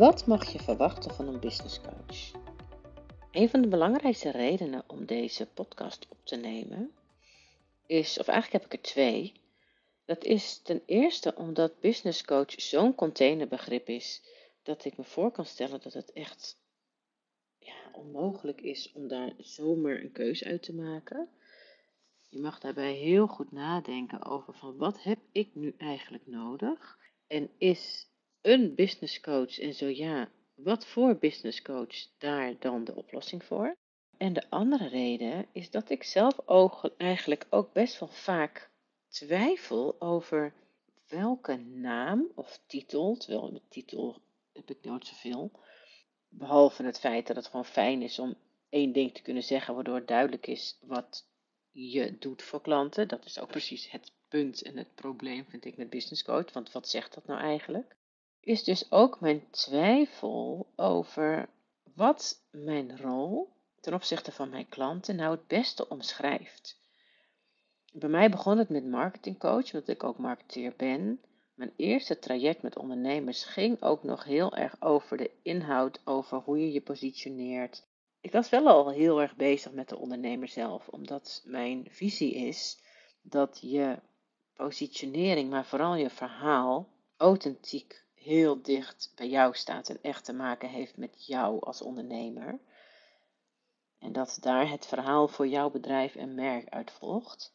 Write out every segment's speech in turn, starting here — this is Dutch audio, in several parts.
Wat mag je verwachten van een business coach? Een van de belangrijkste redenen om deze podcast op te nemen is, of eigenlijk heb ik er twee. Dat is ten eerste omdat business coach zo'n containerbegrip is dat ik me voor kan stellen dat het echt ja, onmogelijk is om daar zomaar een keuze uit te maken. Je mag daarbij heel goed nadenken over van wat heb ik nu eigenlijk nodig en is een business coach en zo ja, wat voor business coach daar dan de oplossing voor? En de andere reden is dat ik zelf ook eigenlijk ook best wel vaak twijfel over welke naam of titel, terwijl met titel heb ik nooit zoveel, behalve het feit dat het gewoon fijn is om één ding te kunnen zeggen, waardoor het duidelijk is wat je doet voor klanten. Dat is ook precies het punt en het probleem, vind ik, met business coach. Want wat zegt dat nou eigenlijk? Is dus ook mijn twijfel over wat mijn rol ten opzichte van mijn klanten nou het beste omschrijft. Bij mij begon het met marketingcoach, omdat ik ook marketeer ben. Mijn eerste traject met ondernemers ging ook nog heel erg over de inhoud, over hoe je je positioneert. Ik was wel al heel erg bezig met de ondernemer zelf, omdat mijn visie is dat je positionering, maar vooral je verhaal, authentiek heel dicht bij jou staat en echt te maken heeft met jou als ondernemer. En dat daar het verhaal voor jouw bedrijf en merk uit volgt.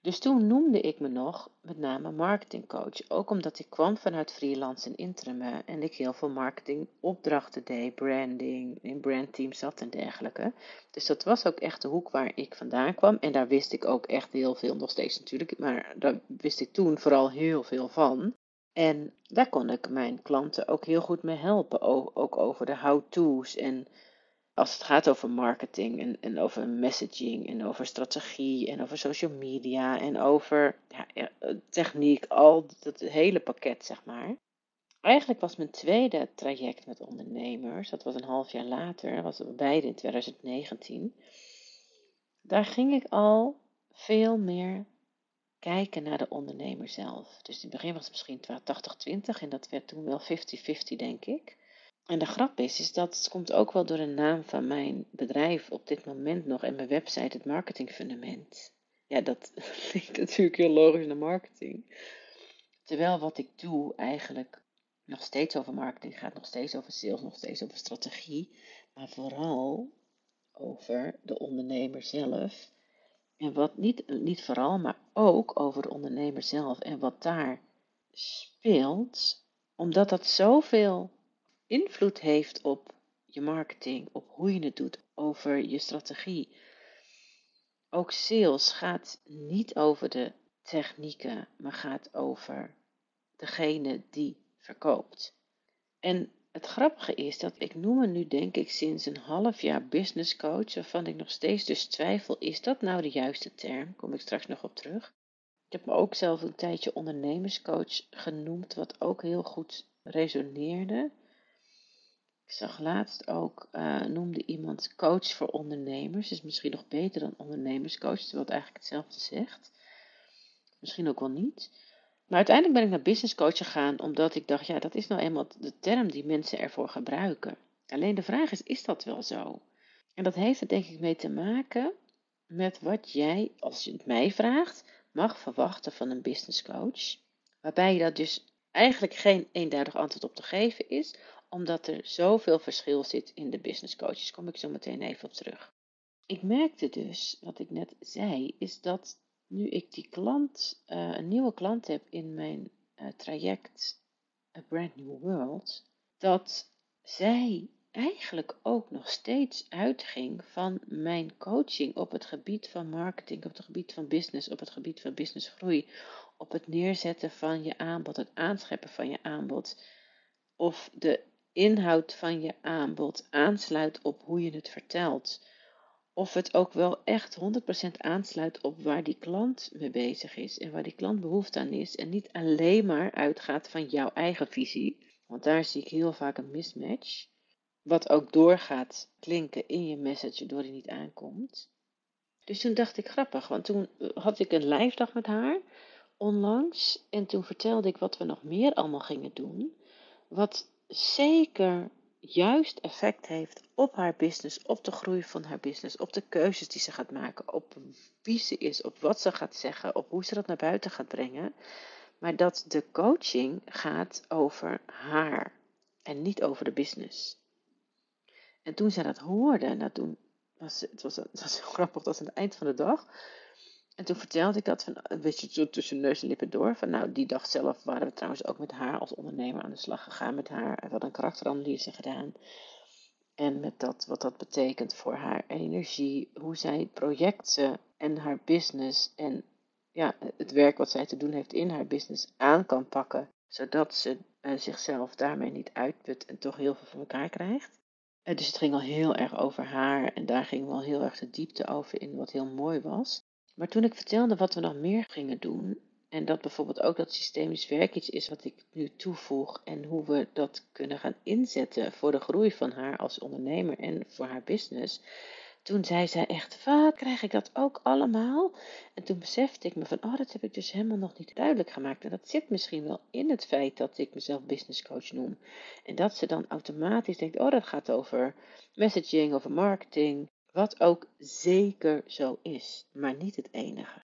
Dus toen noemde ik me nog met name marketingcoach. Ook omdat ik kwam vanuit freelance en interim en ik heel veel marketingopdrachten deed, branding, in brandteams zat en dergelijke. Dus dat was ook echt de hoek waar ik vandaan kwam. En daar wist ik ook echt heel veel, nog steeds natuurlijk, maar daar wist ik toen vooral heel veel van. En daar kon ik mijn klanten ook heel goed mee helpen. Ook over de how-to's en als het gaat over marketing en, en over messaging en over strategie en over social media en over ja, techniek, al dat hele pakket zeg maar. Eigenlijk was mijn tweede traject met ondernemers, dat was een half jaar later, was beide in 2019. Daar ging ik al veel meer kijken naar de ondernemer zelf. Dus in het begin was het misschien 80-20 en dat werd toen wel 50-50 denk ik. En de grap is, is dat het komt ook wel door de naam van mijn bedrijf op dit moment nog en mijn website, het Marketing Fundament. Ja, dat klinkt natuurlijk heel logisch naar marketing. Terwijl wat ik doe eigenlijk nog steeds over marketing gaat, nog steeds over sales, nog steeds over strategie, maar vooral over de ondernemer zelf en wat niet, niet vooral, maar ook over de ondernemer zelf en wat daar speelt, omdat dat zoveel invloed heeft op je marketing, op hoe je het doet, over je strategie. Ook sales gaat niet over de technieken, maar gaat over degene die verkoopt. En het grappige is dat ik noem me nu denk ik sinds een half jaar business coach, waarvan ik nog steeds dus twijfel, is dat nou de juiste term? Kom ik straks nog op terug. Ik heb me ook zelf een tijdje ondernemerscoach genoemd, wat ook heel goed resoneerde. Ik zag laatst ook, uh, noemde iemand coach voor ondernemers. Is misschien nog beter dan ondernemerscoach, terwijl het eigenlijk hetzelfde zegt. Misschien ook wel niet. Maar uiteindelijk ben ik naar business coach gegaan omdat ik dacht, ja, dat is nou eenmaal de term die mensen ervoor gebruiken. Alleen de vraag is, is dat wel zo? En dat heeft er denk ik mee te maken met wat jij, als je het mij vraagt, mag verwachten van een business coach. Waarbij je dat dus eigenlijk geen eenduidig antwoord op te geven is, omdat er zoveel verschil zit in de business coaches. Kom ik zo meteen even op terug. Ik merkte dus, wat ik net zei, is dat nu ik die klant, uh, een nieuwe klant heb in mijn uh, traject A Brand New World, dat zij eigenlijk ook nog steeds uitging van mijn coaching op het gebied van marketing, op het gebied van business, op het gebied van businessgroei, op het neerzetten van je aanbod, het aanscheppen van je aanbod, of de inhoud van je aanbod aansluit op hoe je het vertelt of het ook wel echt 100% aansluit op waar die klant mee bezig is en waar die klant behoefte aan is en niet alleen maar uitgaat van jouw eigen visie. Want daar zie ik heel vaak een mismatch. Wat ook doorgaat klinken in je message door die niet aankomt. Dus toen dacht ik grappig, want toen had ik een live dag met haar onlangs en toen vertelde ik wat we nog meer allemaal gingen doen. Wat zeker juist effect heeft op haar business, op de groei van haar business, op de keuzes die ze gaat maken, op wie ze is, op wat ze gaat zeggen, op hoe ze dat naar buiten gaat brengen. Maar dat de coaching gaat over haar en niet over de business. En toen zij dat hoorde, nou toen was het, was, het was grappig, dat was aan het eind van de dag. En toen vertelde ik dat van, een beetje zo tussen neus en lippen door. Van nou, die dag zelf waren we trouwens ook met haar als ondernemer aan de slag gegaan met haar. We hadden een karakteranalyse gedaan. En met dat, wat dat betekent voor haar energie, hoe zij projecten en haar business en ja, het werk wat zij te doen heeft in haar business aan kan pakken. Zodat ze uh, zichzelf daarmee niet uitput en toch heel veel voor elkaar krijgt. Uh, dus het ging al heel erg over haar en daar ging wel heel erg de diepte over in, wat heel mooi was. Maar toen ik vertelde wat we nog meer gingen doen, en dat bijvoorbeeld ook dat systemisch werk iets is wat ik nu toevoeg en hoe we dat kunnen gaan inzetten voor de groei van haar als ondernemer en voor haar business. Toen zei zij echt, wat krijg ik dat ook allemaal? En toen besefte ik me van, oh, dat heb ik dus helemaal nog niet duidelijk gemaakt. En dat zit misschien wel in het feit dat ik mezelf business coach noem. En dat ze dan automatisch denkt, oh, dat gaat over messaging, over marketing, wat ook zeker zo is, maar niet het enige.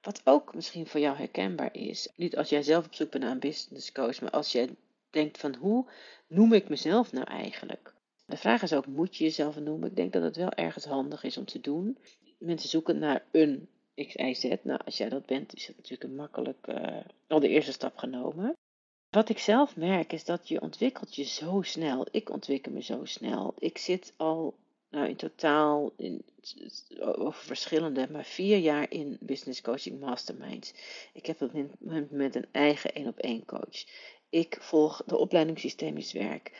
Wat ook misschien voor jou herkenbaar is, niet als jij zelf op zoek bent naar een business coach, maar als jij denkt van hoe noem ik mezelf nou eigenlijk? De vraag is ook, moet je jezelf noemen? Ik denk dat het wel ergens handig is om te doen. Mensen zoeken naar een X, Y, Z. Nou, als jij dat bent, is het natuurlijk een makkelijk, uh, al de eerste stap genomen. Wat ik zelf merk is dat je ontwikkelt je zo snel. Ik ontwikkel me zo snel. Ik zit al nou in totaal in, over verschillende, maar vier jaar in business coaching masterminds. Ik heb op dit moment een eigen één op één coach. Ik volg de opleiding systemisch werk.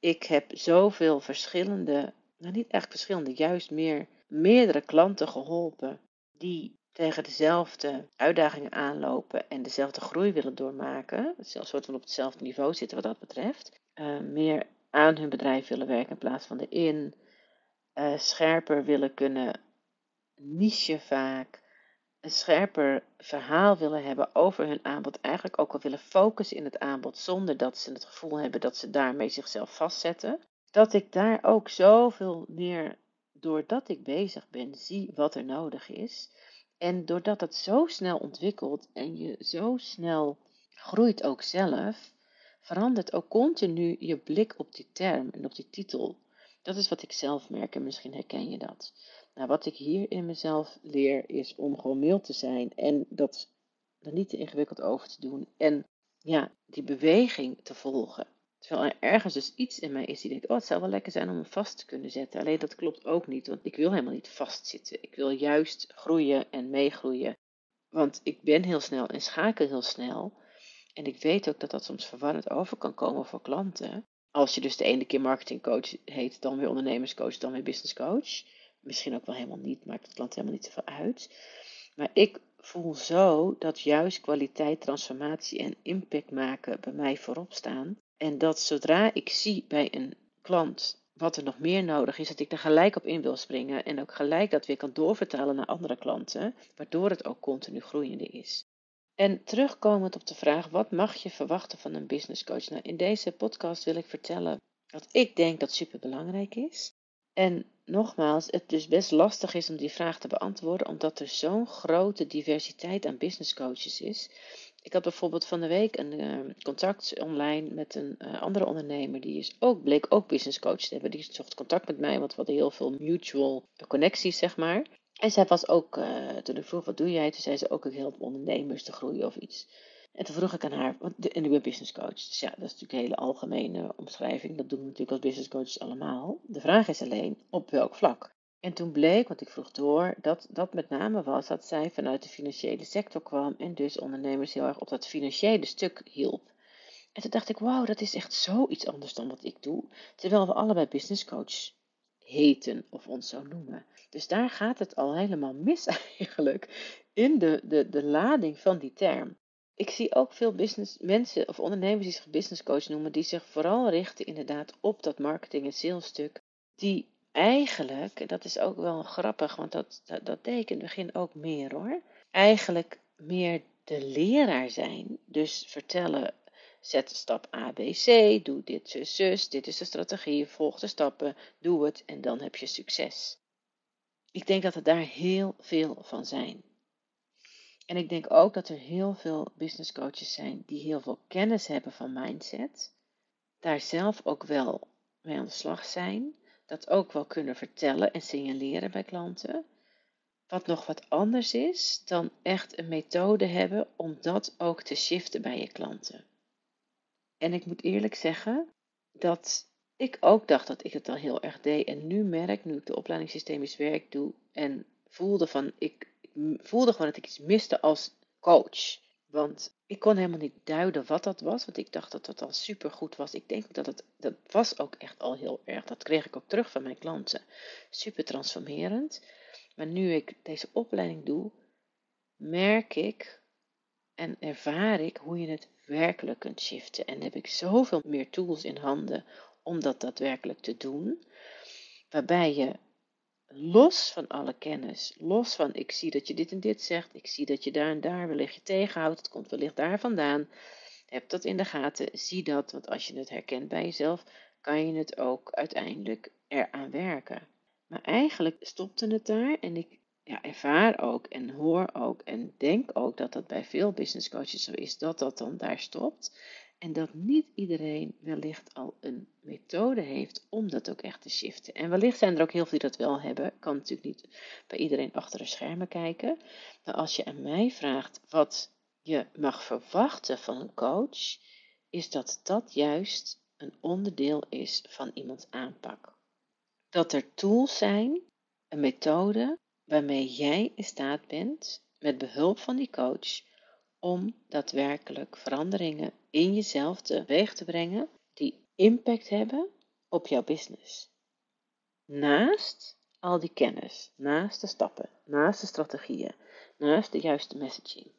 Ik heb zoveel verschillende, nou niet echt verschillende, juist meer meerdere klanten geholpen die tegen dezelfde uitdagingen aanlopen en dezelfde groei willen doormaken. Een soort van op hetzelfde niveau zitten wat dat betreft. Uh, meer aan hun bedrijf willen werken in plaats van erin uh, scherper willen kunnen niche vaak, een scherper verhaal willen hebben over hun aanbod, eigenlijk ook al willen focussen in het aanbod zonder dat ze het gevoel hebben dat ze daarmee zichzelf vastzetten. Dat ik daar ook zoveel meer, doordat ik bezig ben, zie wat er nodig is. En doordat het zo snel ontwikkelt en je zo snel groeit ook zelf, verandert ook continu je blik op die term en op die titel. Dat is wat ik zelf merk en misschien herken je dat. Nou, wat ik hier in mezelf leer is om gewoon mild te zijn en dat er niet te ingewikkeld over te doen. En ja, die beweging te volgen. Terwijl er ergens dus iets in mij is die denkt, oh het zou wel lekker zijn om me vast te kunnen zetten. Alleen dat klopt ook niet, want ik wil helemaal niet vastzitten. Ik wil juist groeien en meegroeien. Want ik ben heel snel en schakel heel snel. En ik weet ook dat dat soms verwarrend over kan komen voor klanten. Als je dus de ene keer marketingcoach heet, dan weer ondernemerscoach, dan weer businesscoach. Misschien ook wel helemaal niet, maakt het klant helemaal niet zoveel uit. Maar ik voel zo dat juist kwaliteit, transformatie en impact maken bij mij voorop staan. En dat zodra ik zie bij een klant wat er nog meer nodig is, dat ik er gelijk op in wil springen en ook gelijk dat weer kan doorvertalen naar andere klanten, waardoor het ook continu groeiende is. En terugkomend op de vraag, wat mag je verwachten van een business coach? Nou, in deze podcast wil ik vertellen wat ik denk dat super belangrijk is. En nogmaals, het dus best lastig is om die vraag te beantwoorden, omdat er zo'n grote diversiteit aan business coaches is. Ik had bijvoorbeeld van de week een uh, contact online met een uh, andere ondernemer. Die is ook, bleek ook business coach te hebben. Die zocht contact met mij, want we hadden heel veel mutual connecties, zeg maar. En zij was ook, uh, toen ik vroeg wat doe jij, toen zei ze ook ik help ondernemers te groeien of iets. En toen vroeg ik aan haar, en ik ben business coach. Dus ja, dat is natuurlijk een hele algemene omschrijving. Dat doen we natuurlijk als business coaches allemaal. De vraag is alleen, op welk vlak? En toen bleek, want ik vroeg door, dat dat met name was dat zij vanuit de financiële sector kwam en dus ondernemers heel erg op dat financiële stuk hielp. En toen dacht ik, wauw, dat is echt zoiets anders dan wat ik doe. Terwijl we allebei business coach heten of ons zo noemen. Dus daar gaat het al helemaal mis eigenlijk in de, de, de lading van die term. Ik zie ook veel business, mensen of ondernemers die zich business coach noemen, die zich vooral richten inderdaad op dat marketing- en salesstuk. Die eigenlijk, en dat is ook wel grappig, want dat, dat, dat deed in het begin ook meer hoor. Eigenlijk meer de leraar zijn. Dus vertellen zet stap A, B, C, doe dit, zus, zus, dit is de strategie, volg de stappen, doe het en dan heb je succes. Ik denk dat er daar heel veel van zijn. En ik denk ook dat er heel veel business coaches zijn die heel veel kennis hebben van mindset, daar zelf ook wel mee aan de slag zijn, dat ook wel kunnen vertellen en signaleren bij klanten. Wat nog wat anders is dan echt een methode hebben om dat ook te shiften bij je klanten. En ik moet eerlijk zeggen dat ik ook dacht dat ik het al heel erg deed. En nu merk, nu ik de opleiding systemisch werk doe en voelde van, ik, voelde gewoon dat ik iets miste als coach. Want ik kon helemaal niet duiden wat dat was, want ik dacht dat dat al super goed was. Ik denk dat het, dat was ook echt al heel erg. Dat kreeg ik ook terug van mijn klanten. Super transformerend. Maar nu ik deze opleiding doe, merk ik en ervaar ik hoe je het werkelijk kunt shiften. En heb ik zoveel meer tools in handen om dat daadwerkelijk te doen. Waarbij je los van alle kennis, los van ik zie dat je dit en dit zegt, ik zie dat je daar en daar wellicht je tegenhoudt, het komt wellicht daar vandaan. Heb dat in de gaten, zie dat, want als je het herkent bij jezelf, kan je het ook uiteindelijk eraan werken. Maar eigenlijk stopte het daar en ik ja, ervaar ook en hoor ook en denk ook dat dat bij veel business coaches zo is, dat dat dan daar stopt. En dat niet iedereen wellicht al een methode heeft om dat ook echt te shiften. En wellicht zijn er ook heel veel die dat wel hebben. Kan natuurlijk niet bij iedereen achter de schermen kijken. Maar als je aan mij vraagt wat je mag verwachten van een coach, is dat dat juist een onderdeel is van iemands aanpak. Dat er tools zijn, een methode waarmee jij in staat bent, met behulp van die coach, om daadwerkelijk veranderingen in jezelf teweeg te brengen die impact hebben op jouw business. Naast al die kennis, naast de stappen, naast de strategieën, naast de juiste messaging.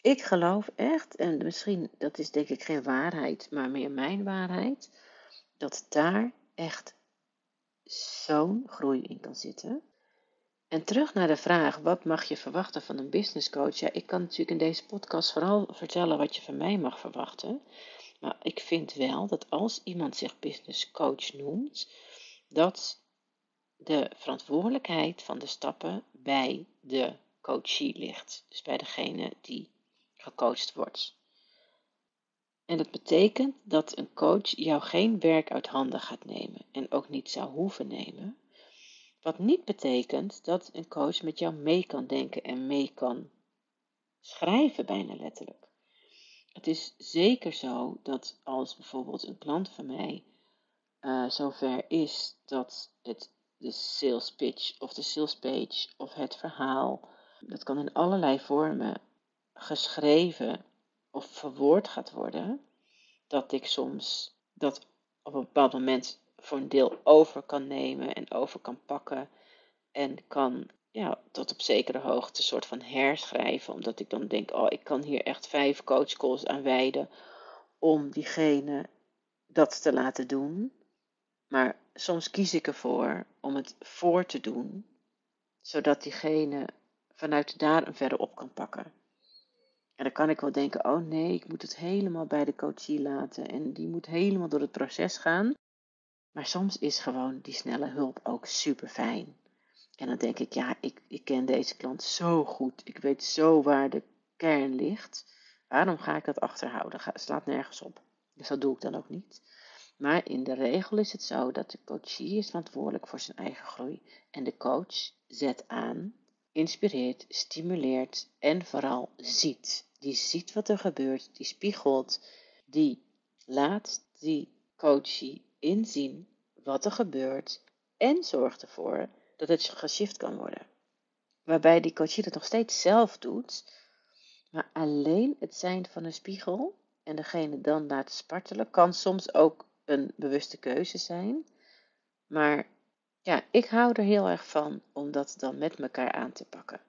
Ik geloof echt, en misschien dat is denk ik geen waarheid, maar meer mijn waarheid, dat daar echt zo'n groei in kan zitten. En terug naar de vraag, wat mag je verwachten van een business coach? Ja, ik kan natuurlijk in deze podcast vooral vertellen wat je van mij mag verwachten. Maar ik vind wel dat als iemand zich business coach noemt, dat de verantwoordelijkheid van de stappen bij de coachie ligt. Dus bij degene die gecoacht wordt. En dat betekent dat een coach jou geen werk uit handen gaat nemen en ook niet zou hoeven nemen, wat niet betekent dat een coach met jou mee kan denken en mee kan schrijven, bijna letterlijk. Het is zeker zo dat als bijvoorbeeld een klant van mij uh, zover is dat het de sales pitch of de sales page of het verhaal, dat kan in allerlei vormen geschreven of verwoord gaat worden, dat ik soms dat op een bepaald moment voor een deel over kan nemen en over kan pakken. En kan ja, tot op zekere hoogte een soort van herschrijven. Omdat ik dan denk, oh, ik kan hier echt vijf coachcalls aan wijden om diegene dat te laten doen. Maar soms kies ik ervoor om het voor te doen, zodat diegene vanuit daar een verder op kan pakken. En dan kan ik wel denken, oh nee, ik moet het helemaal bij de coachie laten en die moet helemaal door het proces gaan. Maar soms is gewoon die snelle hulp ook super fijn. En dan denk ik, ja, ik, ik ken deze klant zo goed. Ik weet zo waar de kern ligt. Waarom ga ik dat achterhouden? Het slaat nergens op. Dus dat doe ik dan ook niet. Maar in de regel is het zo dat de coachie is verantwoordelijk voor zijn eigen groei. En de coach zet aan, inspireert, stimuleert en vooral ziet. Die ziet wat er gebeurt, die spiegelt, die laat die coachie inzien wat er gebeurt en zorgt ervoor dat het geshift kan worden. Waarbij die coachie het nog steeds zelf doet, maar alleen het zijn van een spiegel en degene dan laten spartelen kan soms ook een bewuste keuze zijn. Maar ja, ik hou er heel erg van om dat dan met elkaar aan te pakken.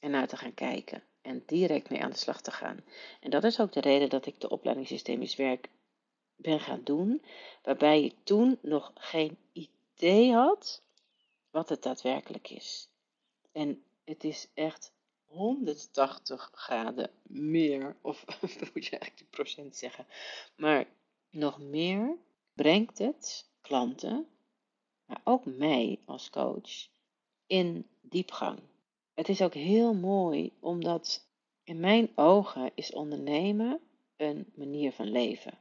En naar te gaan kijken en direct mee aan de slag te gaan. En dat is ook de reden dat ik de opleiding systemisch werk ben gaan doen, waarbij ik toen nog geen idee had wat het daadwerkelijk is. En het is echt 180 graden meer, of moet je eigenlijk de procent zeggen, maar nog meer brengt het klanten, maar ook mij als coach, in diepgang. Het is ook heel mooi omdat in mijn ogen is ondernemen een manier van leven.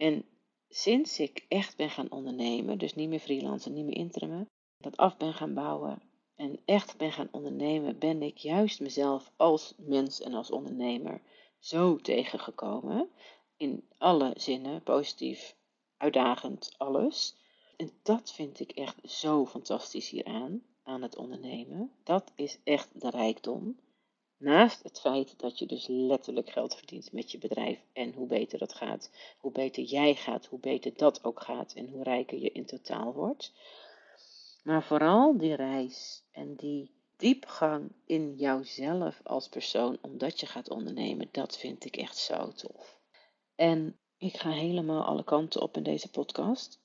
En sinds ik echt ben gaan ondernemen, dus niet meer freelancen, niet meer interimmen, dat af ben gaan bouwen en echt ben gaan ondernemen, ben ik juist mezelf als mens en als ondernemer zo tegengekomen. In alle zinnen, positief, uitdagend, alles. En dat vind ik echt zo fantastisch hieraan, aan het ondernemen. Dat is echt de rijkdom. Naast het feit dat je dus letterlijk geld verdient met je bedrijf en hoe beter dat gaat, hoe beter jij gaat, hoe beter dat ook gaat en hoe rijker je in totaal wordt. Maar vooral die reis en die diepgang in jouzelf als persoon, omdat je gaat ondernemen, dat vind ik echt zo tof. En ik ga helemaal alle kanten op in deze podcast.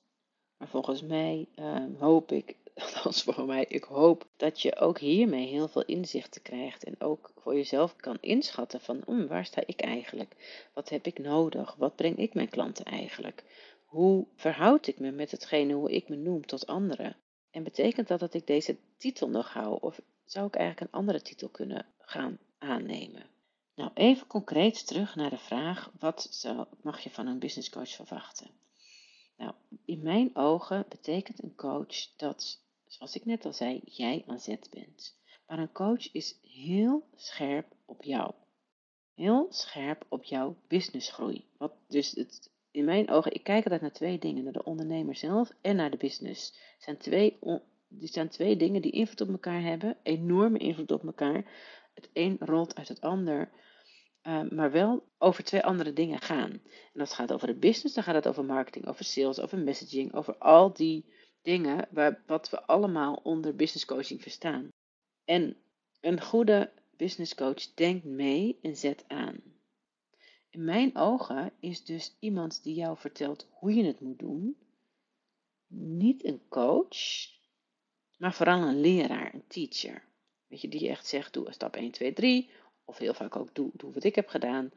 Maar volgens mij ehm, hoop ik, althans voor mij, ik hoop dat je ook hiermee heel veel inzichten krijgt. En ook voor jezelf kan inschatten van, mm, waar sta ik eigenlijk? Wat heb ik nodig? Wat breng ik mijn klanten eigenlijk? Hoe verhoud ik me met hetgene hoe ik me noem tot anderen? En betekent dat dat ik deze titel nog hou? Of zou ik eigenlijk een andere titel kunnen gaan aannemen? Nou, even concreet terug naar de vraag: wat mag je van een business coach verwachten? Nou, in mijn ogen betekent een coach dat, zoals ik net al zei, jij aan zet bent. Maar een coach is heel scherp op jou. Heel scherp op jouw businessgroei. Wat dus het in mijn ogen, ik kijk altijd naar twee dingen, naar de ondernemer zelf en naar de business. Het zijn twee, zijn twee dingen die invloed op elkaar hebben, enorme invloed op elkaar. Het een rolt uit het ander, uh, maar wel over twee andere dingen gaan. En dat gaat over de business, dan gaat het over marketing, over sales, over messaging, over al die dingen waar, wat we allemaal onder business coaching verstaan. En een goede business coach denkt mee en zet aan. In mijn ogen is dus iemand die jou vertelt hoe je het moet doen, niet een coach, maar vooral een leraar, een teacher. Weet je, die echt zegt, doe stap 1, 2, 3, of heel vaak ook, doe, doe wat ik heb gedaan,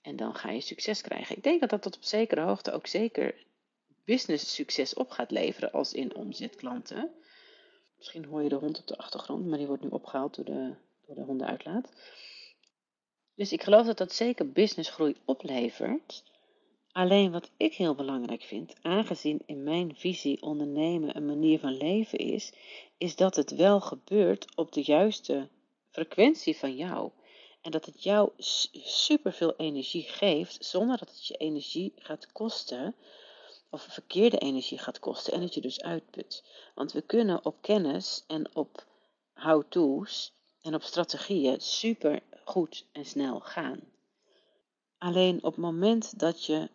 en dan ga je succes krijgen. Ik denk dat dat tot op zekere hoogte ook zeker business succes op gaat leveren als in omzetklanten. Misschien hoor je de hond op de achtergrond, maar die wordt nu opgehaald door de, door de hondenuitlaat. Dus ik geloof dat dat zeker businessgroei oplevert. Alleen wat ik heel belangrijk vind, aangezien in mijn visie ondernemen een manier van leven is, is dat het wel gebeurt op de juiste frequentie van jou. En dat het jou superveel energie geeft, zonder dat het je energie gaat kosten, of verkeerde energie gaat kosten en dat je dus uitput. Want we kunnen op kennis en op how-to's en op strategieën super goed en snel gaan. Alleen op het moment dat je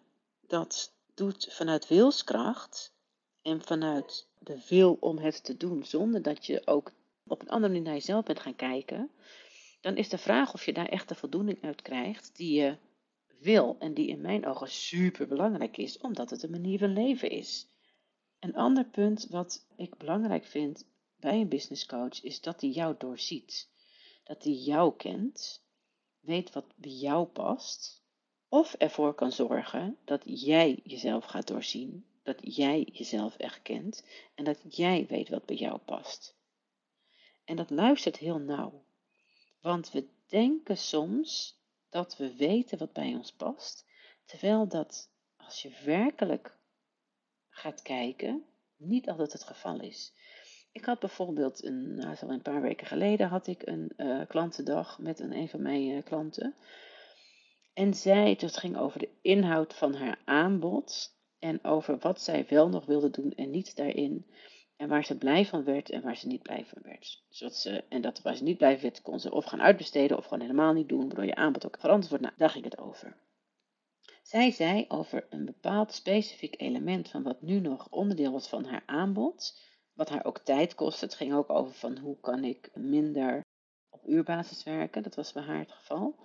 dat doet vanuit wilskracht en vanuit de wil om het te doen, zonder dat je ook op een andere manier naar jezelf bent gaan kijken, dan is de vraag of je daar echt de voldoening uit krijgt die je wil en die in mijn ogen super belangrijk is, omdat het een manier van leven is. Een ander punt wat ik belangrijk vind bij een business coach is dat hij jou doorziet dat hij jou kent, weet wat bij jou past, of ervoor kan zorgen dat jij jezelf gaat doorzien, dat jij jezelf echt kent en dat jij weet wat bij jou past. En dat luistert heel nauw, want we denken soms dat we weten wat bij ons past, terwijl dat als je werkelijk gaat kijken, niet altijd het geval is. Ik had bijvoorbeeld, een, nou, zo een paar weken geleden, had ik een uh, klantendag met een, een van mijn uh, klanten. En zij, het ging over de inhoud van haar aanbod en over wat zij wel nog wilde doen en niet daarin. En waar ze blij van werd en waar ze niet blij van werd. Wat ze, en dat waar ze niet blij van werd, kon ze of gaan uitbesteden of gewoon helemaal niet doen, waardoor je aanbod ook veranderd wordt. Nou, daar ging het over. Zij zei over een bepaald specifiek element van wat nu nog onderdeel was van haar aanbod wat haar ook tijd kostte. Het ging ook over van hoe kan ik minder op uurbasis werken. Dat was bij haar het geval.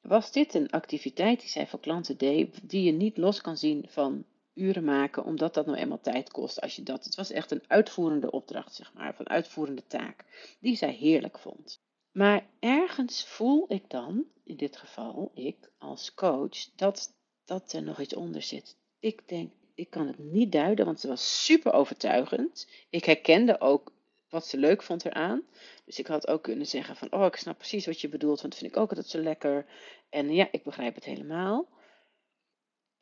Was dit een activiteit die zij voor klanten deed, die je niet los kan zien van uren maken, omdat dat nou eenmaal tijd kost als je dat. Het was echt een uitvoerende opdracht, zeg maar, van uitvoerende taak, die zij heerlijk vond. Maar ergens voel ik dan, in dit geval ik als coach, dat, dat er nog iets onder zit. Ik denk, ik kan het niet duiden, want ze was super overtuigend. Ik herkende ook wat ze leuk vond eraan. Dus ik had ook kunnen zeggen van, oh, ik snap precies wat je bedoelt, want dat vind ik ook altijd zo lekker. En ja, ik begrijp het helemaal.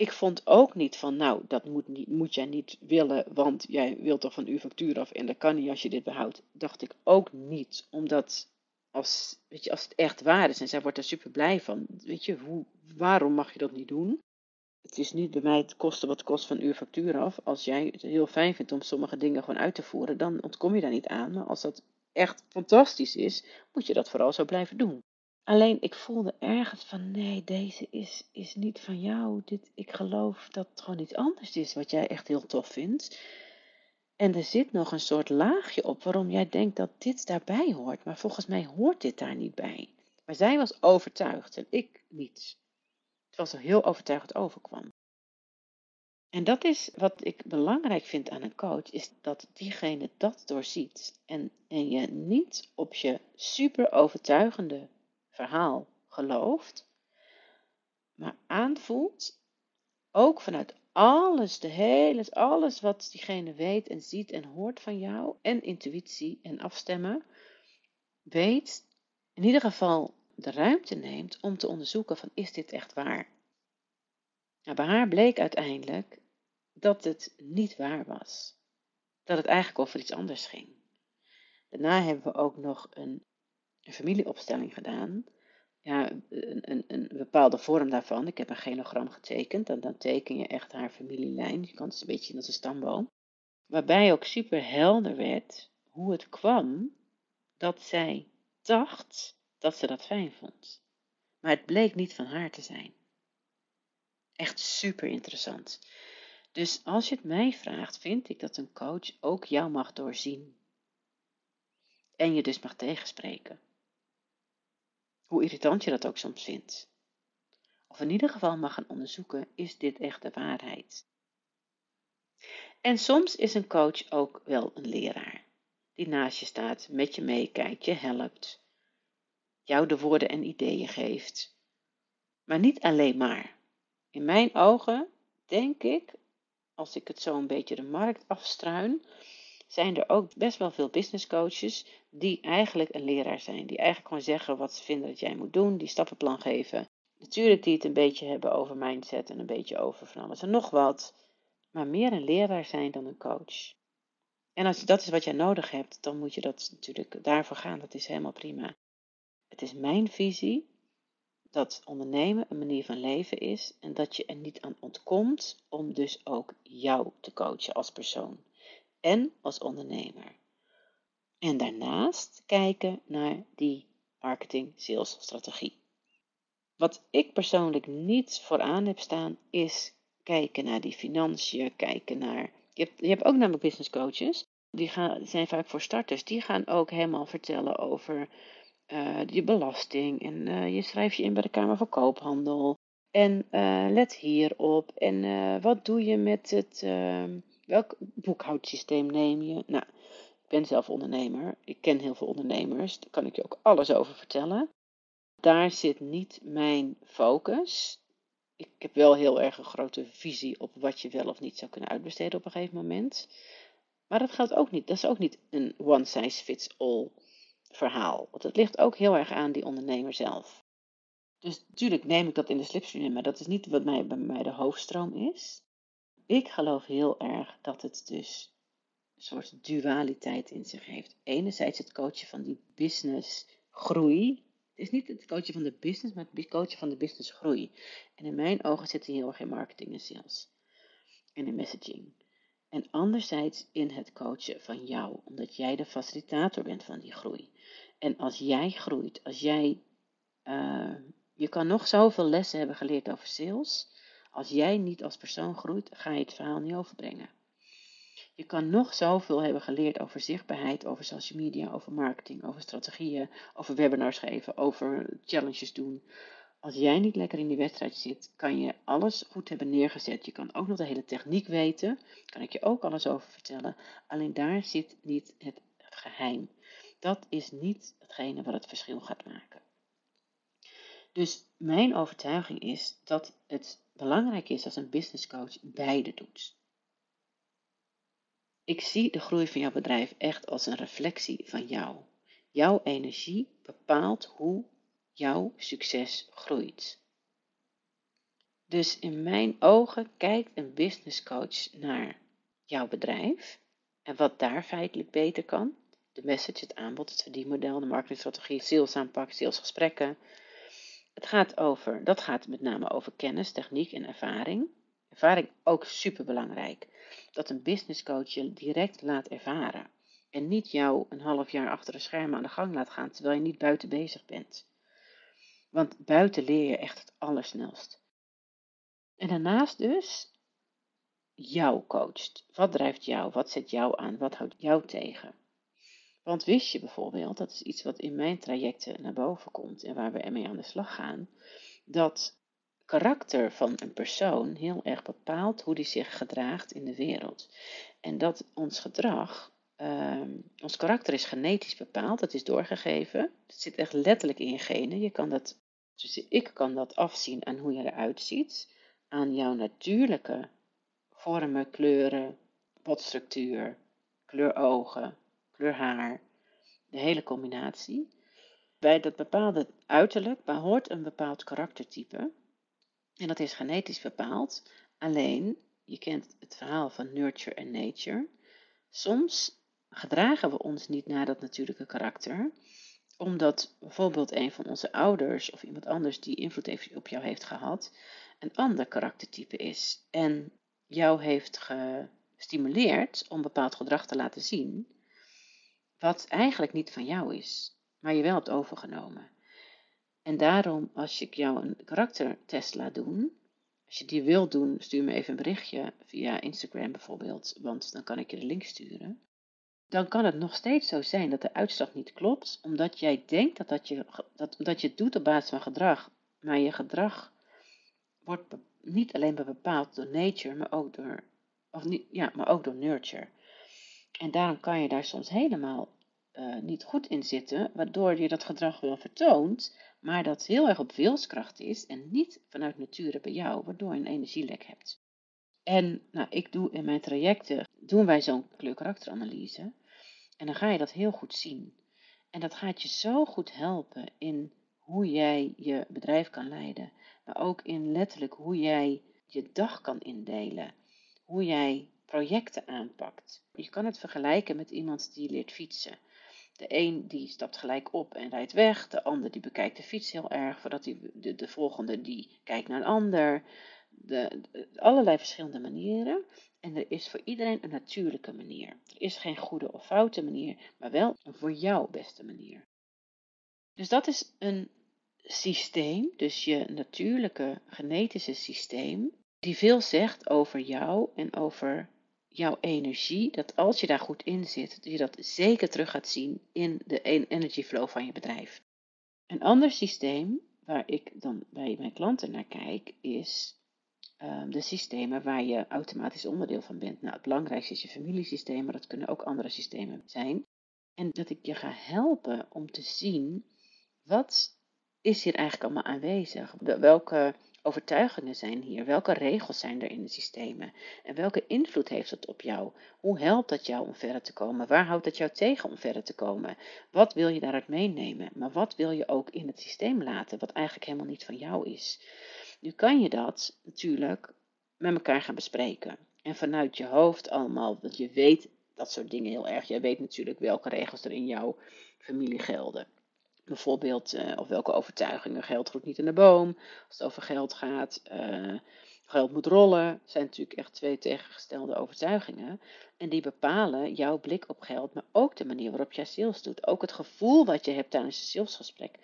Ik vond ook niet van, nou, dat moet, niet, moet jij niet willen, want jij wilt toch van uw factuur af en dat kan niet als je dit behoudt. Dacht ik ook niet, omdat als, weet je, als het echt waar is en zij wordt er super blij van, weet je, hoe, waarom mag je dat niet doen? Het is niet bij mij het kosten wat kost van uw factuur af. Als jij het heel fijn vindt om sommige dingen gewoon uit te voeren, dan ontkom je daar niet aan. Maar als dat echt fantastisch is, moet je dat vooral zo blijven doen. Alleen ik voelde ergens van nee, deze is, is niet van jou. Dit, ik geloof dat het gewoon iets anders is wat jij echt heel tof vindt. En er zit nog een soort laagje op waarom jij denkt dat dit daarbij hoort. Maar volgens mij hoort dit daar niet bij. Maar zij was overtuigd en ik niet. Terwijl ze heel overtuigend overkwam. En dat is wat ik belangrijk vind aan een coach, is dat diegene dat doorziet. En, en je niet op je super overtuigende verhaal gelooft, maar aanvoelt, ook vanuit alles, de hele, alles wat diegene weet en ziet en hoort van jou, en intuïtie en afstemmen, weet, in ieder geval de ruimte neemt om te onderzoeken van is dit echt waar? Nou, bij haar bleek uiteindelijk dat het niet waar was. Dat het eigenlijk over iets anders ging. Daarna hebben we ook nog een, een familieopstelling gedaan. Ja, een, een, een, bepaalde vorm daarvan. Ik heb een genogram getekend. En dan teken je echt haar familielijn. Je kan het een beetje zien als een stamboom. Waarbij ook super helder werd hoe het kwam dat zij dacht dat ze dat fijn vond. Maar het bleek niet van haar te zijn. Echt super interessant. Dus als je het mij vraagt, vind ik dat een coach ook jou mag doorzien. En je dus mag tegenspreken. Hoe irritant je dat ook soms vindt. Of in ieder geval mag gaan onderzoeken, is dit echt de waarheid? En soms is een coach ook wel een leraar. Die naast je staat, met je meekijkt, je helpt. Jou de woorden en ideeën geeft. Maar niet alleen maar. In mijn ogen, denk ik, als ik het zo een beetje de markt afstruin, zijn er ook best wel veel business coaches die eigenlijk een leraar zijn. Die eigenlijk gewoon zeggen wat ze vinden dat jij moet doen, die stappenplan geven. Natuurlijk die het een beetje hebben over mindset en een beetje over van alles en nog wat. Maar meer een leraar zijn dan een coach. En als dat is wat jij nodig hebt, dan moet je dat natuurlijk daarvoor gaan. Dat is helemaal prima. Het is mijn visie dat ondernemen een manier van leven is en dat je er niet aan ontkomt om dus ook jou te coachen als persoon en als ondernemer. En daarnaast kijken naar die marketing sales strategie. Wat ik persoonlijk niet vooraan heb staan is kijken naar die financiën, kijken naar. Je hebt, je hebt ook namelijk business coaches, die gaan, zijn vaak voor starters, die gaan ook helemaal vertellen over uh, je belasting en uh, je schrijft je in bij de Kamer van Koophandel. En uh, let hierop. En wat doe je met het. Welk boekhoudsysteem neem je? Nou, ik ben zelf ondernemer. Ik ken heel veel ondernemers. Daar kan ik je ook alles over vertellen. Daar zit niet mijn focus. Ik heb wel heel erg een grote visie op wat je wel of niet zou kunnen uitbesteden op een gegeven moment. Maar dat geldt ook niet. Dat is ook niet een one size fits all verhaal. Want het ligt ook heel erg aan die ondernemer zelf. Dus natuurlijk neem ik dat in de slipstream maar dat is niet wat mij, bij mij de hoofdstroom is. Ik geloof heel erg dat het dus een soort dualiteit in zich heeft. Enerzijds het coachen van die business groei. Het is niet het coachen van de business, maar het coachen van de business groei. En in mijn ogen zit hij heel erg in marketing en sales. En in messaging. En anderzijds in het coachen van jou, omdat jij de facilitator bent van die groei. En als jij groeit, als jij, uh, je kan nog zoveel lessen hebben geleerd over sales. Als jij niet als persoon groeit, ga je het verhaal niet overbrengen. Je kan nog zoveel hebben geleerd over zichtbaarheid, over social media, over marketing, over strategieën, over webinars geven, over challenges doen. Als jij niet lekker in die wedstrijd zit, kan je alles goed hebben neergezet. Je kan ook nog de hele techniek weten. Kan ik je ook alles over vertellen. Alleen daar zit niet het geheim. dat is niet hetgene wat het verschil gaat maken. Dus mijn overtuiging is dat het belangrijk is als een business coach beide doet. Ik zie de groei van jouw bedrijf echt als een reflectie van jou. Jouw energie bepaalt hoe jouw succes groeit. Dus in mijn ogen kijkt een business coach naar jouw bedrijf en wat daar feitelijk beter kan. De message, het aanbod, het verdienmodel, de marketingstrategie, salesaanpak, salesgesprekken. Het gaat over, dat gaat met name over kennis, techniek en ervaring. Ervaring ook super belangrijk. Dat een business coach je direct laat ervaren. En niet jou een half jaar achter de schermen aan de gang laat gaan terwijl je niet buiten bezig bent. Want buiten leer je echt het allersnelst. En daarnaast dus jou coacht. Wat drijft jou? Wat zet jou aan? Wat houdt jou tegen? Want wist je bijvoorbeeld, dat is iets wat in mijn trajecten naar boven komt en waar we ermee aan de slag gaan, dat karakter van een persoon heel erg bepaalt hoe die zich gedraagt in de wereld. En dat ons gedrag, uh, ons karakter is genetisch bepaald, dat is doorgegeven. Het zit echt letterlijk in je genen. Je kan dat, dus ik kan dat afzien aan hoe je eruit ziet, aan jouw natuurlijke vormen, kleuren, botstructuur, kleur ogen, haar, de hele combinatie. Bij dat bepaalde uiterlijk behoort een bepaald karaktertype. En dat is genetisch bepaald. Alleen, je kent het verhaal van nurture en nature. Soms gedragen we ons niet naar dat natuurlijke karakter, omdat bijvoorbeeld een van onze ouders of iemand anders die invloed op jou heeft gehad, een ander karaktertype is. En jou heeft gestimuleerd om bepaald gedrag te laten zien, wat eigenlijk niet van jou is, maar je wel hebt overgenomen. En daarom, als ik jou een karaktertest laat doen, als je die wilt doen, stuur me even een berichtje via Instagram bijvoorbeeld, want dan kan ik je de link sturen. Dan kan het nog steeds zo zijn dat de uitslag niet klopt, omdat jij denkt dat, dat, je, dat, dat je het doet op basis van gedrag, maar je gedrag wordt niet alleen bepaald door nature, maar ook door, of ja, maar ook door nurture. En daarom kan je daar soms helemaal uh, niet goed in zitten, waardoor je dat gedrag wel vertoont, maar dat heel erg op wilskracht is en niet vanuit nature bij jou, waardoor je een energielek hebt. En nou, ik doe in mijn trajecten, doen wij zo'n kleurkarakteranalyse. En dan ga je dat heel goed zien. En dat gaat je zo goed helpen in hoe jij je bedrijf kan leiden. Maar ook in letterlijk hoe jij je dag kan indelen. Hoe jij projecten aanpakt. Je kan het vergelijken met iemand die leert fietsen. De een die stapt gelijk op en rijdt weg. De ander die bekijkt de fiets heel erg. Voordat hij, de, de volgende die kijkt naar een ander. De, allerlei verschillende manieren. En er is voor iedereen een natuurlijke manier. Er is geen goede of foute manier, maar wel een voor jou beste manier. Dus dat is een systeem, dus je natuurlijke genetische systeem, die veel zegt over jou en over jouw energie, dat als je daar goed in zit, je dat zeker terug gaat zien in de energy flow van je bedrijf. Een ander systeem waar ik dan bij mijn klanten naar kijk, is um, de systemen waar je automatisch onderdeel van bent. Nou, het belangrijkste is je familiesysteem, maar dat kunnen ook andere systemen zijn. En dat ik je ga helpen om te zien wat is hier eigenlijk allemaal aanwezig? Welke overtuigingen zijn hier? Welke regels zijn er in de systemen? En welke invloed heeft het op jou? Hoe helpt dat jou om verder te komen? Waar houdt het jou tegen om verder te komen? Wat wil je daaruit meenemen? Maar wat wil je ook in het systeem laten, wat eigenlijk helemaal niet van jou is? Nu kan je dat natuurlijk met elkaar gaan bespreken. En vanuit je hoofd allemaal, want je weet dat soort dingen heel erg. Jij weet natuurlijk welke regels er in jouw familie gelden. Bijvoorbeeld, uh, of welke overtuigingen geld groeit niet in de boom. Als het over geld gaat, uh, geld moet rollen. zijn natuurlijk echt twee tegengestelde overtuigingen. En die bepalen jouw blik op geld, maar ook de manier waarop jij sales doet. Ook het gevoel wat je hebt tijdens een salesgesprek.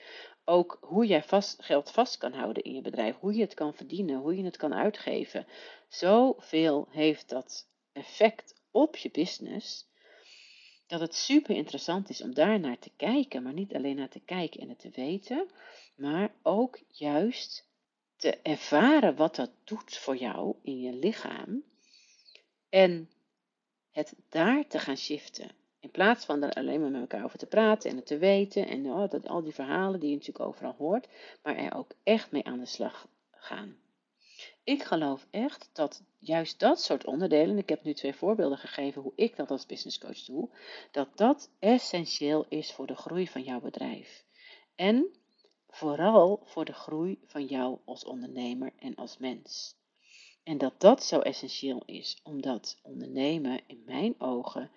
Ook hoe jij vast, geld vast kan houden in je bedrijf. Hoe je het kan verdienen, hoe je het kan uitgeven. Zoveel heeft dat effect op je business dat het super interessant is om daar naar te kijken, maar niet alleen naar te kijken en het te weten, maar ook juist te ervaren wat dat doet voor jou in je lichaam en het daar te gaan shiften. In plaats van er alleen maar met elkaar over te praten en het te weten en oh, dat, al die verhalen die je natuurlijk overal hoort, maar er ook echt mee aan de slag gaan. Ik geloof echt dat juist dat soort onderdelen, ik heb nu twee voorbeelden gegeven hoe ik dat als business coach doe, dat dat essentieel is voor de groei van jouw bedrijf. En vooral voor de groei van jou als ondernemer en als mens. En dat dat zo essentieel is, omdat ondernemen in mijn ogen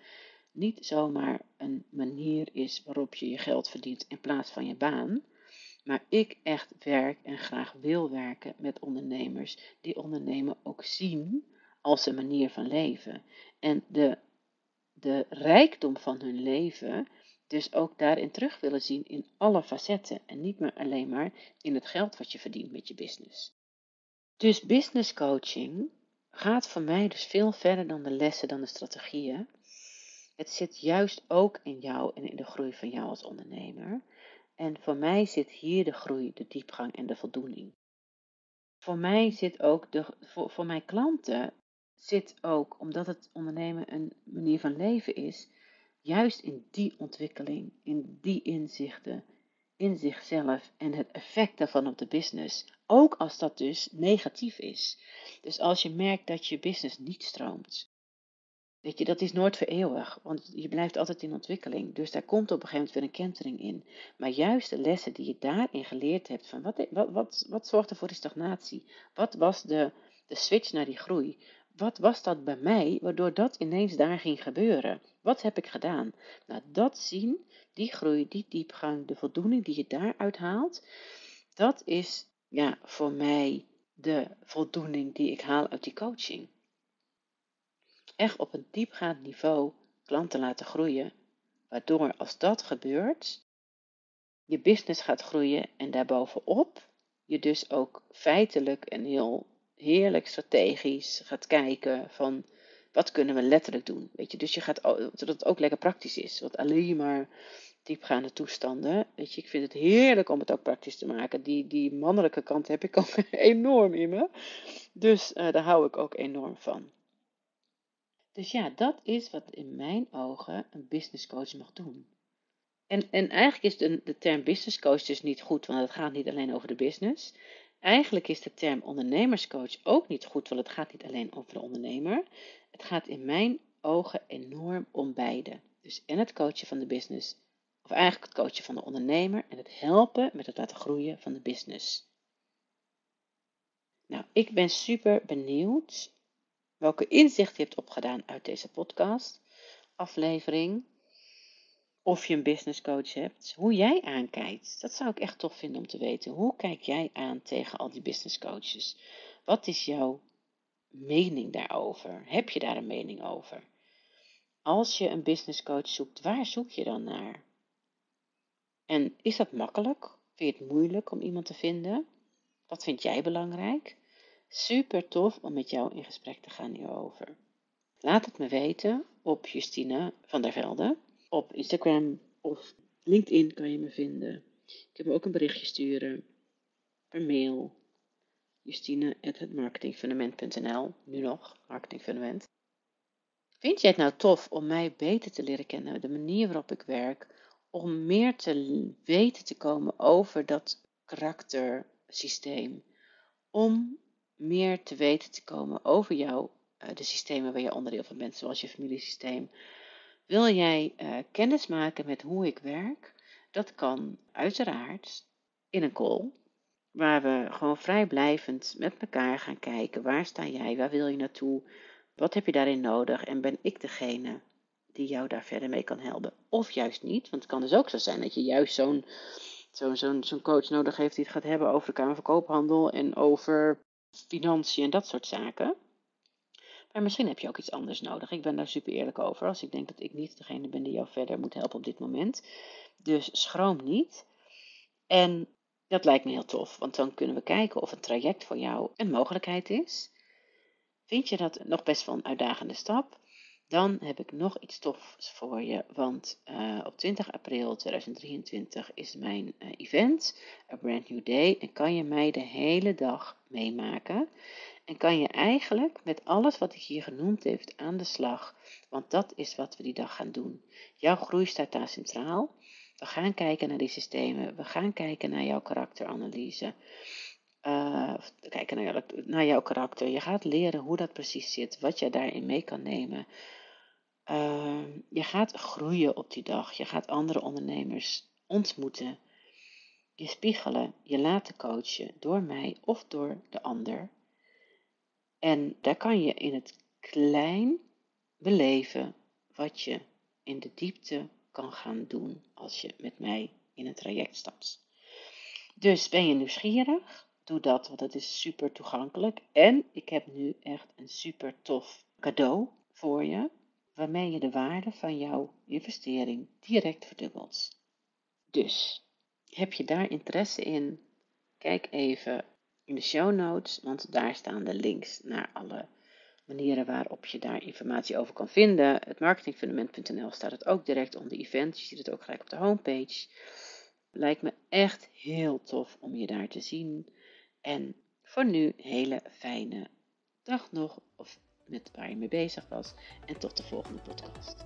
niet zomaar een manier is waarop je je geld verdient in plaats van je baan, maar ik echt werk en graag wil werken met ondernemers die ondernemen ook zien als een manier van leven. En de, de rijkdom van hun leven dus ook daarin terug willen zien in alle facetten en niet meer alleen maar in het geld wat je verdient met je business. Dus business coaching gaat voor mij dus veel verder dan de lessen, dan de strategieën. Het zit juist ook in jou en in de groei van jou als ondernemer. En voor mij zit hier de groei, de diepgang en de voldoening. Voor mij zit ook de, voor, voor mijn klanten zit ook, omdat het ondernemen een manier van leven is, juist in die ontwikkeling, in die inzichten, in zichzelf en het effect daarvan op de business. Ook als dat dus negatief is. Dus als je merkt dat je business niet stroomt, Weet je, dat is nooit voor eeuwig, want je blijft altijd in ontwikkeling. Dus daar komt op een gegeven moment weer een kentering in. Maar juist de lessen die je daarin geleerd hebt, van wat, wat, wat, wat zorgde voor die stagnatie? Wat was de, de switch naar die groei? Wat was dat bij mij, waardoor dat ineens daar ging gebeuren? Wat heb ik gedaan? Nou, dat zien, die groei, die diepgang, de voldoening die je daaruit haalt, dat is ja, voor mij de voldoening die ik haal uit die coaching echt op een diepgaand niveau klanten laten groeien, waardoor als dat gebeurt, je business gaat groeien en daarbovenop je dus ook feitelijk en heel heerlijk strategisch gaat kijken van wat kunnen we letterlijk doen. Weet je, dus je gaat zodat het ook lekker praktisch is, want alleen maar diepgaande toestanden. Weet je, ik vind het heerlijk om het ook praktisch te maken. Die, die mannelijke kant heb ik ook enorm in me. Dus uh, daar hou ik ook enorm van. Dus ja, dat is wat in mijn ogen een business coach mag doen. En, en eigenlijk is de, de term business coach dus niet goed, want het gaat niet alleen over de business. Eigenlijk is de term ondernemerscoach ook niet goed, want het gaat niet alleen over de ondernemer. Het gaat in mijn ogen enorm om beide. Dus en het coachen van de business, of eigenlijk het coachen van de ondernemer en het helpen met het laten groeien van de business. Nou, ik ben super benieuwd welke inzicht je hebt opgedaan uit deze podcast, aflevering, of je een business coach hebt, hoe jij aankijkt. Dat zou ik echt tof vinden om te weten. Hoe kijk jij aan tegen al die business coaches? Wat is jouw mening daarover? Heb je daar een mening over? Als je een business coach zoekt, waar zoek je dan naar? En is dat makkelijk? Vind je het moeilijk om iemand te vinden? Wat vind jij belangrijk? Super tof om met jou in gesprek te gaan hierover. Laat het me weten op Justine van der Velde. Op Instagram of LinkedIn kan je me vinden. Ik heb me ook een berichtje sturen. Per mail. Justine.marketingfundament.nl Nu nog, marketingfundament. Vind jij het nou tof om mij beter te leren kennen, de manier waarop ik werk, om meer te weten te komen over dat karaktersysteem, om meer te weten te komen over jou, uh, de systemen waar je onderdeel van bent, zoals je familiesysteem. Wil jij uh, kennis maken met hoe ik werk? Dat kan uiteraard in een call, waar we gewoon vrijblijvend met elkaar gaan kijken. Waar sta jij? Waar wil je naartoe? Wat heb je daarin nodig? En ben ik degene die jou daar verder mee kan helpen? Of juist niet, want het kan dus ook zo zijn dat je juist zo'n zo'n zo'n zo'n coach nodig heeft die het gaat hebben over de Kamer van Koophandel en over financiën en dat soort zaken. Maar misschien heb je ook iets anders nodig. Ik ben daar super eerlijk over als ik denk dat ik niet degene ben die jou verder moet helpen op dit moment. Dus schroom niet. En dat lijkt me heel tof, want dan kunnen we kijken of een traject voor jou een mogelijkheid is. Vind je dat nog best wel een uitdagende stap? Dan heb ik nog iets tofs voor je, want uh, op 20 april 2023 is mijn uh, event, A Brand New Day, en kan je mij de hele dag meemaken. En kan je eigenlijk met alles wat ik hier genoemd heb aan de slag. Want dat is wat we die dag gaan doen. Jouw groei staat daar centraal. We gaan kijken naar die systemen. We gaan kijken naar jouw karakteranalyse. Uh, kijken naar, naar, jouw karakter. Je gaat leren hoe dat precies zit. Wat je daarin mee kan nemen. Uh, je gaat groeien op die dag. Je gaat andere ondernemers ontmoeten. Je spiegelen, je laten coachen door mij of door de ander. En daar kan je in het klein beleven wat je in de diepte kan gaan doen als je met mij in een traject stapt. Dus ben je nieuwsgierig? Doe dat, want het is super toegankelijk. En ik heb nu echt een super tof cadeau voor je, waarmee je de waarde van jouw investering direct verdubbelt. Dus, heb je daar interesse in? Kijk even in de show notes, want daar staan de links naar alle manieren waarop je daar informatie over kan vinden. Het marketingfundament.nl staat het ook direct onder event. Je ziet het ook gelijk op de homepage. Lijkt me echt heel tof om je daar te zien. En voor nu, hele fijne dag nog, of met waar je mee bezig was. En tot de volgende podcast.